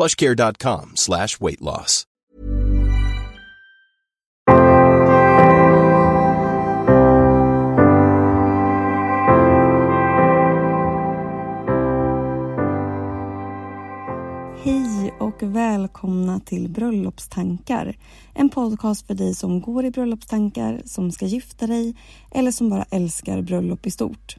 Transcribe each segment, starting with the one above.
plushcare.com slash weight loss. Hej och välkomna till Bröllopstankar. En podcast för dig som går i bröllopstankar, som ska gifta dig eller som bara älskar bröllop i stort.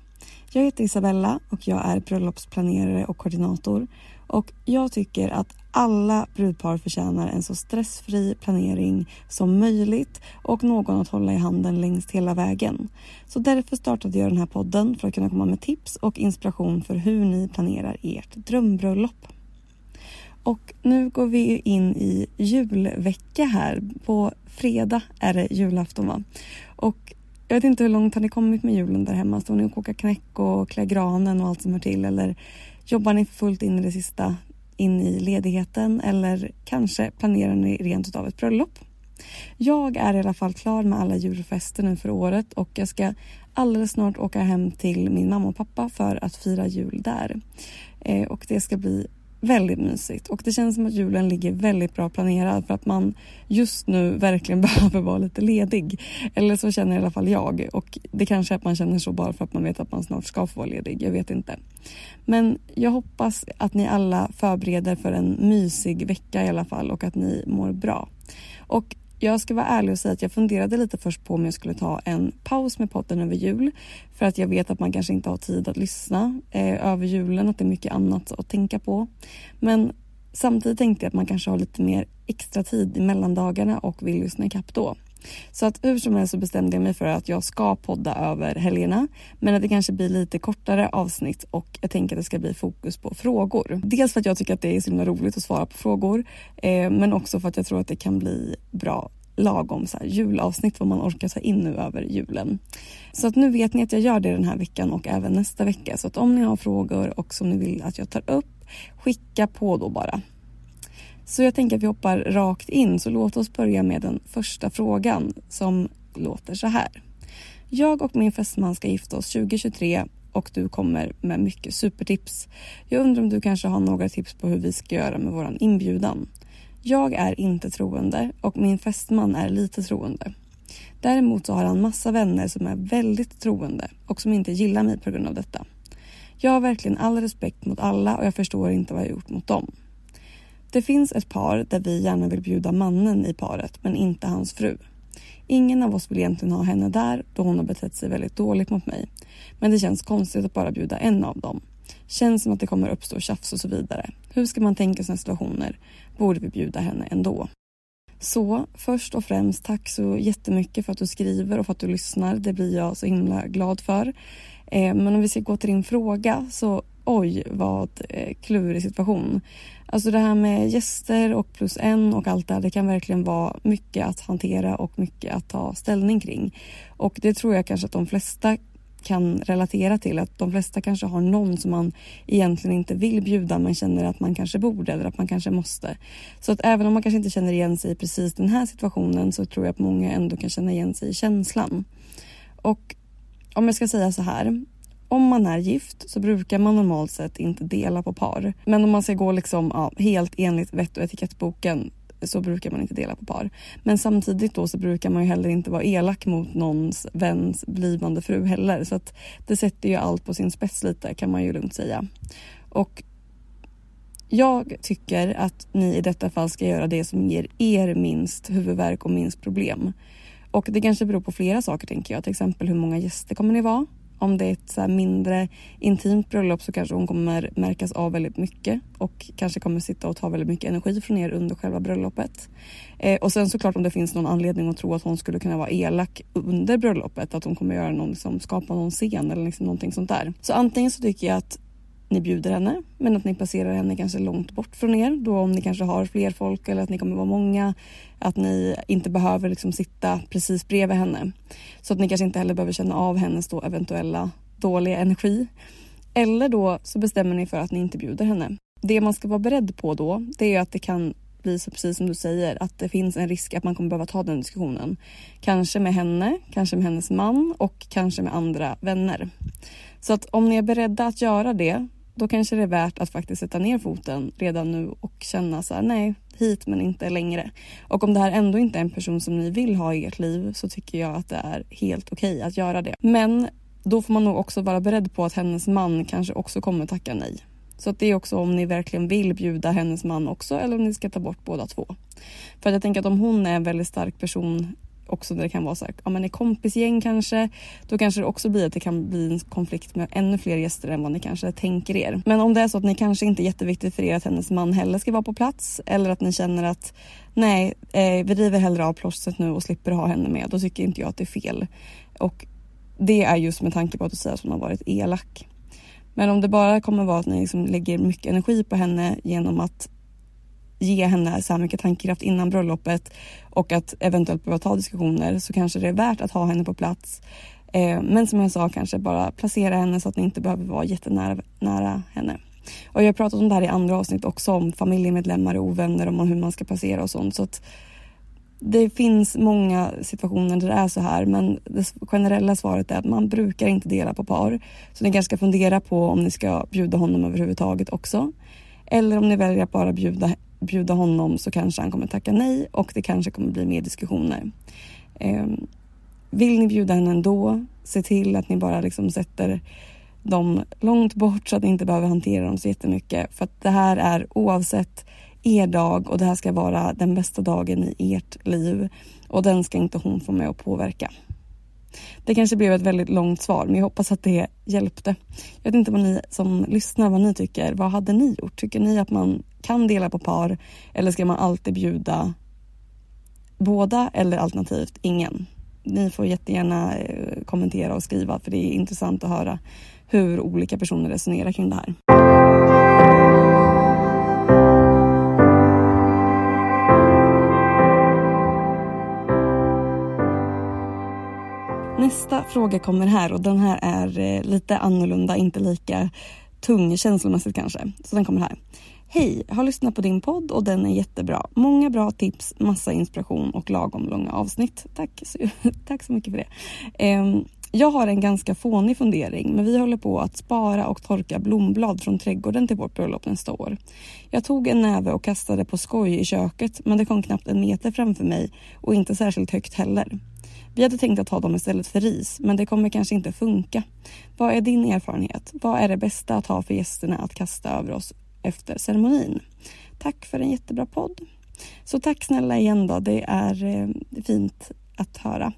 Jag heter Isabella och jag är bröllopsplanerare och koordinator. Och jag tycker att alla brudpar förtjänar en så stressfri planering som möjligt och någon att hålla i handen längst hela vägen. Så därför startade jag den här podden för att kunna komma med tips och inspiration för hur ni planerar ert drömbröllop. Och nu går vi in i julvecka här. På fredag är det julafton va? Och jag vet inte hur långt har ni kommit med julen där hemma? Står ni och kokar knäck och klär granen och allt som hör till? Eller jobbar ni för fullt in i det sista in i ledigheten? Eller kanske planerar ni rent utav ett bröllop? Jag är i alla fall klar med alla julfester nu för året och jag ska alldeles snart åka hem till min mamma och pappa för att fira jul där. Eh, och det ska bli väldigt mysigt och det känns som att julen ligger väldigt bra planerad för att man just nu verkligen behöver vara lite ledig. Eller så känner i alla fall jag och det kanske är att man känner så bara för att man vet att man snart ska få vara ledig. Jag vet inte. Men jag hoppas att ni alla förbereder för en mysig vecka i alla fall och att ni mår bra. Och jag ska vara ärlig och säga att jag funderade lite först på om jag skulle ta en paus med podden över jul. För att jag vet att man kanske inte har tid att lyssna eh, över julen, att det är mycket annat att tänka på. Men samtidigt tänkte jag att man kanske har lite mer extra tid i mellandagarna och vill lyssna ikapp då. Så att hur som helst så bestämde jag mig för att jag ska podda över helgerna. Men att det kanske blir lite kortare avsnitt och jag tänker att det ska bli fokus på frågor. Dels för att jag tycker att det är så himla roligt att svara på frågor. Eh, men också för att jag tror att det kan bli bra lagom så här julavsnitt vad man orkar ta in nu över julen. Så att nu vet ni att jag gör det den här veckan och även nästa vecka. Så att om ni har frågor och som ni vill att jag tar upp, skicka på då bara. Så jag tänker att vi hoppar rakt in, så låt oss börja med den första frågan som låter så här. Jag och min fästman ska gifta oss 2023 och du kommer med mycket supertips. Jag undrar om du kanske har några tips på hur vi ska göra med våran inbjudan. Jag är inte troende och min fästman är lite troende. Däremot så har han massa vänner som är väldigt troende och som inte gillar mig på grund av detta. Jag har verkligen all respekt mot alla och jag förstår inte vad jag gjort mot dem. Det finns ett par där vi gärna vill bjuda mannen i paret men inte hans fru. Ingen av oss vill egentligen ha henne där då hon har betett sig väldigt dåligt mot mig. Men det känns konstigt att bara bjuda en av dem. Känns som att det kommer uppstå tjafs och så vidare. Hur ska man tänka sina situationer? Borde vi bjuda henne ändå? Så först och främst tack så jättemycket för att du skriver och för att du lyssnar. Det blir jag så himla glad för. Eh, men om vi ska gå till din fråga så oj vad eh, klurig situation. Alltså det här med gäster och plus en och allt det här, det kan verkligen vara mycket att hantera och mycket att ta ställning kring. Och det tror jag kanske att de flesta kan relatera till. Att de flesta kanske har någon som man egentligen inte vill bjuda men känner att man kanske borde eller att man kanske måste. Så att även om man kanske inte känner igen sig i precis den här situationen så tror jag att många ändå kan känna igen sig i känslan. Och om jag ska säga så här. Om man är gift så brukar man normalt sett inte dela på par. Men om man ska gå liksom, ja, helt enligt vett och etikettboken så brukar man inte dela på par. Men samtidigt då så brukar man ju heller inte vara elak mot någons väns blivande fru heller. Så att det sätter ju allt på sin spets lite kan man ju lugnt säga. Och jag tycker att ni i detta fall ska göra det som ger er minst huvudvärk och minst problem. Och det kanske beror på flera saker tänker jag. Till exempel hur många gäster kommer ni vara? Om det är ett så mindre intimt bröllop så kanske hon kommer märkas av väldigt mycket och kanske kommer sitta och ta väldigt mycket energi från er under själva bröllopet. Eh, och sen såklart om det finns någon anledning att tro att hon skulle kunna vara elak under bröllopet, att hon kommer göra någon, liksom, skapa någon scen eller liksom någonting sånt där. Så antingen så tycker jag att ni bjuder henne men att ni placerar henne kanske långt bort från er då om ni kanske har fler folk eller att ni kommer vara många. Att ni inte behöver liksom sitta precis bredvid henne. Så att ni kanske inte heller behöver känna av hennes då eventuella dåliga energi. Eller då så bestämmer ni för att ni inte bjuder henne. Det man ska vara beredd på då det är att det kan bli så precis som du säger att det finns en risk att man kommer behöva ta den diskussionen. Kanske med henne, kanske med hennes man och kanske med andra vänner. Så att om ni är beredda att göra det då kanske det är värt att faktiskt sätta ner foten redan nu och känna så här, nej, hit men inte längre. Och om det här ändå inte är en person som ni vill ha i ert liv så tycker jag att det är helt okej okay att göra det. Men då får man nog också vara beredd på att hennes man kanske också kommer tacka nej. Så att det är också om ni verkligen vill bjuda hennes man också eller om ni ska ta bort båda två. För att jag tänker att om hon är en väldigt stark person också när det kan vara så här, ja men i kompisgäng kanske, då kanske det också blir att det kan bli en konflikt med ännu fler gäster än vad ni kanske tänker er. Men om det är så att ni kanske inte är jätteviktigt för er att hennes man heller ska vara på plats eller att ni känner att nej, eh, vi river hellre av plåstret nu och slipper ha henne med, då tycker inte jag att det är fel. Och det är just med tanke på att du säger att hon har varit elak. Men om det bara kommer vara att ni liksom lägger mycket energi på henne genom att ge henne så här mycket tankekraft innan bröllopet och att eventuellt behöva ta diskussioner så kanske det är värt att ha henne på plats. Eh, men som jag sa, kanske bara placera henne så att ni inte behöver vara jättenära nära henne. Och jag har pratat om det här i andra avsnitt också, om familjemedlemmar och ovänner, och hur man ska placera och sånt. Så att det finns många situationer där det är så här men det generella svaret är att man brukar inte dela på par. Så ni kanske ska fundera på om ni ska bjuda honom överhuvudtaget också. Eller om ni väljer att bara bjuda bjuda honom så kanske han kommer tacka nej och det kanske kommer bli mer diskussioner. Eh, vill ni bjuda henne ändå, se till att ni bara liksom sätter dem långt bort så att ni inte behöver hantera dem så jättemycket. För att det här är oavsett er dag och det här ska vara den bästa dagen i ert liv och den ska inte hon få med och påverka. Det kanske blev ett väldigt långt svar men jag hoppas att det hjälpte. Jag vet inte vad ni som lyssnar, vad ni tycker. Vad hade ni gjort? Tycker ni att man kan dela på par eller ska man alltid bjuda båda eller alternativt ingen? Ni får jättegärna eh, kommentera och skriva för det är intressant att höra hur olika personer resonerar kring det här. Nästa fråga kommer här och den här är eh, lite annorlunda, inte lika tung känslomässigt kanske. Så den kommer här. Hej! Har lyssnat på din podd och den är jättebra. Många bra tips, massa inspiration och lagom långa avsnitt. Tack så, tack så mycket för det. Ehm, jag har en ganska fånig fundering, men vi håller på att spara och torka blomblad från trädgården till vårt bröllop nästa år. Jag tog en näve och kastade på skoj i köket, men det kom knappt en meter framför mig och inte särskilt högt heller. Vi hade tänkt att ha dem istället för ris, men det kommer kanske inte funka. Vad är din erfarenhet? Vad är det bästa att ha för gästerna att kasta över oss efter ceremonin? Tack för en jättebra podd. Så tack snälla igen då. Det är eh, fint att höra.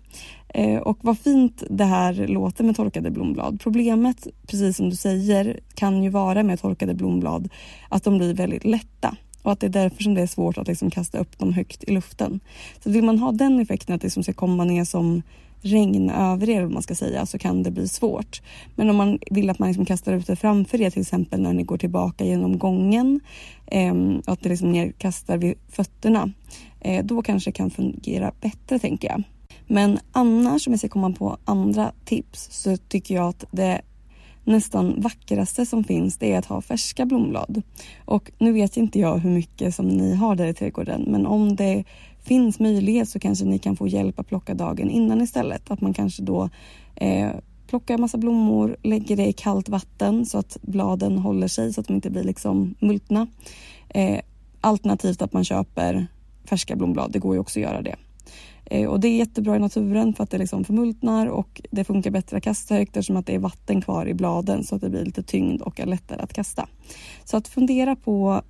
Eh, och vad fint det här låter med torkade blomblad. Problemet, precis som du säger, kan ju vara med torkade blomblad att de blir väldigt lätta och att det är därför som det är svårt att liksom kasta upp dem högt i luften. Så vill man ha den effekten att det liksom ska komma ner som regn över er, man ska säga, så kan det bli svårt. Men om man vill att man liksom kastar ut det framför er, till exempel när ni går tillbaka genom gången, eh, att det liksom ner kastar vid fötterna, eh, då kanske det kan fungera bättre, tänker jag. Men annars om jag ska komma på andra tips så tycker jag att det nästan vackraste som finns det är att ha färska blomblad. Och nu vet inte jag hur mycket som ni har där i trädgården men om det finns möjlighet så kanske ni kan få hjälp att plocka dagen innan istället. Att man kanske då eh, plockar massa blommor, lägger det i kallt vatten så att bladen håller sig så att de inte blir liksom multna. Eh, alternativt att man köper färska blomblad, det går ju också att göra det. Eh, och det är jättebra i naturen för att det liksom förmultnar och det funkar bättre att kasta högt eftersom att det är vatten kvar i bladen så att det blir lite tyngd och är lättare att kasta. Så att fundera på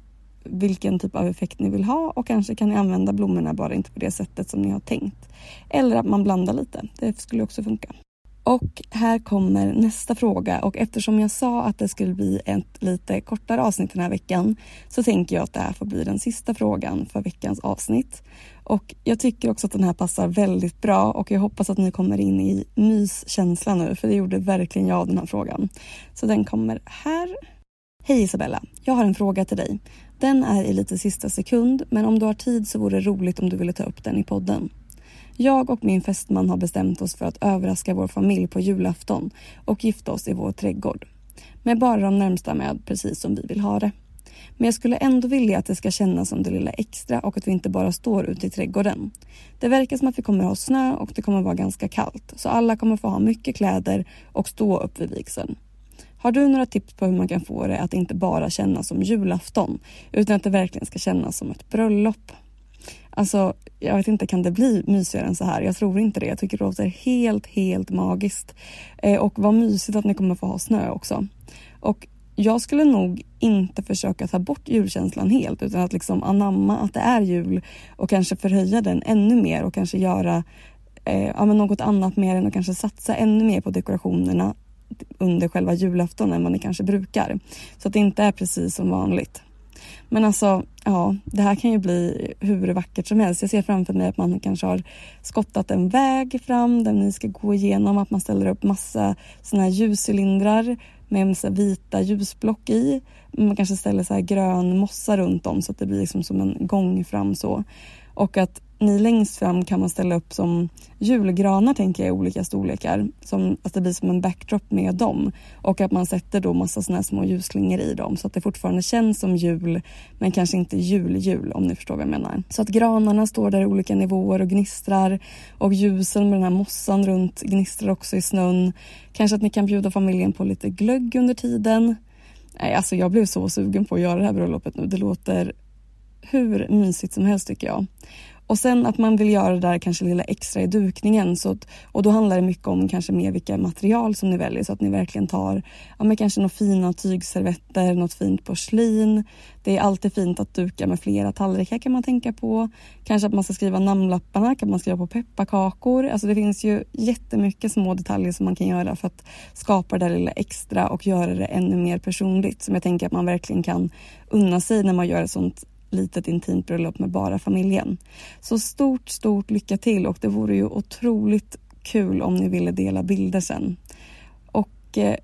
vilken typ av effekt ni vill ha och kanske kan ni använda blommorna bara inte på det sättet som ni har tänkt. Eller att man blandar lite. Det skulle också funka. Och här kommer nästa fråga och eftersom jag sa att det skulle bli ett lite kortare avsnitt den här veckan så tänker jag att det här får bli den sista frågan för veckans avsnitt. Och jag tycker också att den här passar väldigt bra och jag hoppas att ni kommer in i myskänsla nu för det gjorde verkligen jag den här frågan. Så den kommer här. Hej Isabella! Jag har en fråga till dig. Den är i lite sista sekund men om du har tid så vore det roligt om du ville ta upp den i podden. Jag och min fästman har bestämt oss för att överraska vår familj på julafton och gifta oss i vår trädgård. Med bara de närmsta med precis som vi vill ha det. Men jag skulle ändå vilja att det ska kännas som det lilla extra och att vi inte bara står ute i trädgården. Det verkar som att vi kommer ha snö och det kommer vara ganska kallt så alla kommer få ha mycket kläder och stå upp vid vigseln. Har du några tips på hur man kan få det att inte bara kännas som julafton utan att det verkligen ska kännas som ett bröllop? Alltså, jag vet inte, kan det bli mysigare än så här? Jag tror inte det. Jag tycker det låter helt, helt magiskt. Eh, och vad mysigt att ni kommer få ha snö också. Och jag skulle nog inte försöka ta bort julkänslan helt utan att liksom anamma att det är jul och kanske förhöja den ännu mer och kanske göra eh, ja, men något annat mer än att kanske satsa ännu mer på dekorationerna under själva julafton än vad ni kanske brukar. Så att det inte är precis som vanligt. Men alltså, ja, det här kan ju bli hur vackert som helst. Jag ser framför mig att man kanske har skottat en väg fram där ni ska gå igenom, att man ställer upp massa såna här ljuscylindrar med så vita ljusblock i. Man kanske ställer så här grön mossa runt om så att det blir liksom som en gång fram så. Och att ni längst fram kan man ställa upp som julgranar tänker jag i olika storlekar. Som, att det blir som en backdrop med dem. Och att man sätter då massa såna här små ljusslingor i dem så att det fortfarande känns som jul men kanske inte jul-jul om ni förstår vad jag menar. Så att granarna står där i olika nivåer och gnistrar och ljusen med den här mossan runt gnistrar också i snön. Kanske att ni kan bjuda familjen på lite glögg under tiden. Nej, alltså jag blev så sugen på att göra det här bröllopet nu. Det låter hur mysigt som helst tycker jag. Och sen att man vill göra det där kanske lilla extra i dukningen. Så att, och då handlar det mycket om kanske mer vilka material som ni väljer så att ni verkligen tar ja, men kanske några fina tygservetter, något fint porslin. Det är alltid fint att duka med flera tallrikar kan man tänka på. Kanske att man ska skriva namnlapparna, kan man skriva på pepparkakor. Alltså det finns ju jättemycket små detaljer som man kan göra för att skapa det där lilla extra och göra det ännu mer personligt. Som jag tänker att man verkligen kan unna sig när man gör ett sånt litet intimt bröllop med bara familjen. Så stort, stort lycka till och det vore ju otroligt kul om ni ville dela bilder sen. Och eh,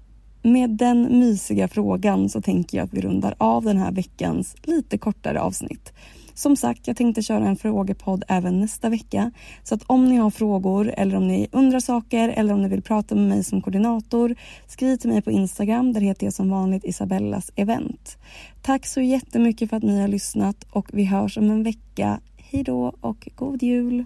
med den mysiga frågan så tänker jag att vi rundar av den här veckans lite kortare avsnitt. Som sagt, jag tänkte köra en frågepodd även nästa vecka. Så att om ni har frågor eller om ni undrar saker eller om ni vill prata med mig som koordinator, skriv till mig på Instagram. Där heter jag som vanligt Isabellas event. Tack så jättemycket för att ni har lyssnat och vi hörs om en vecka. Hej då och god jul!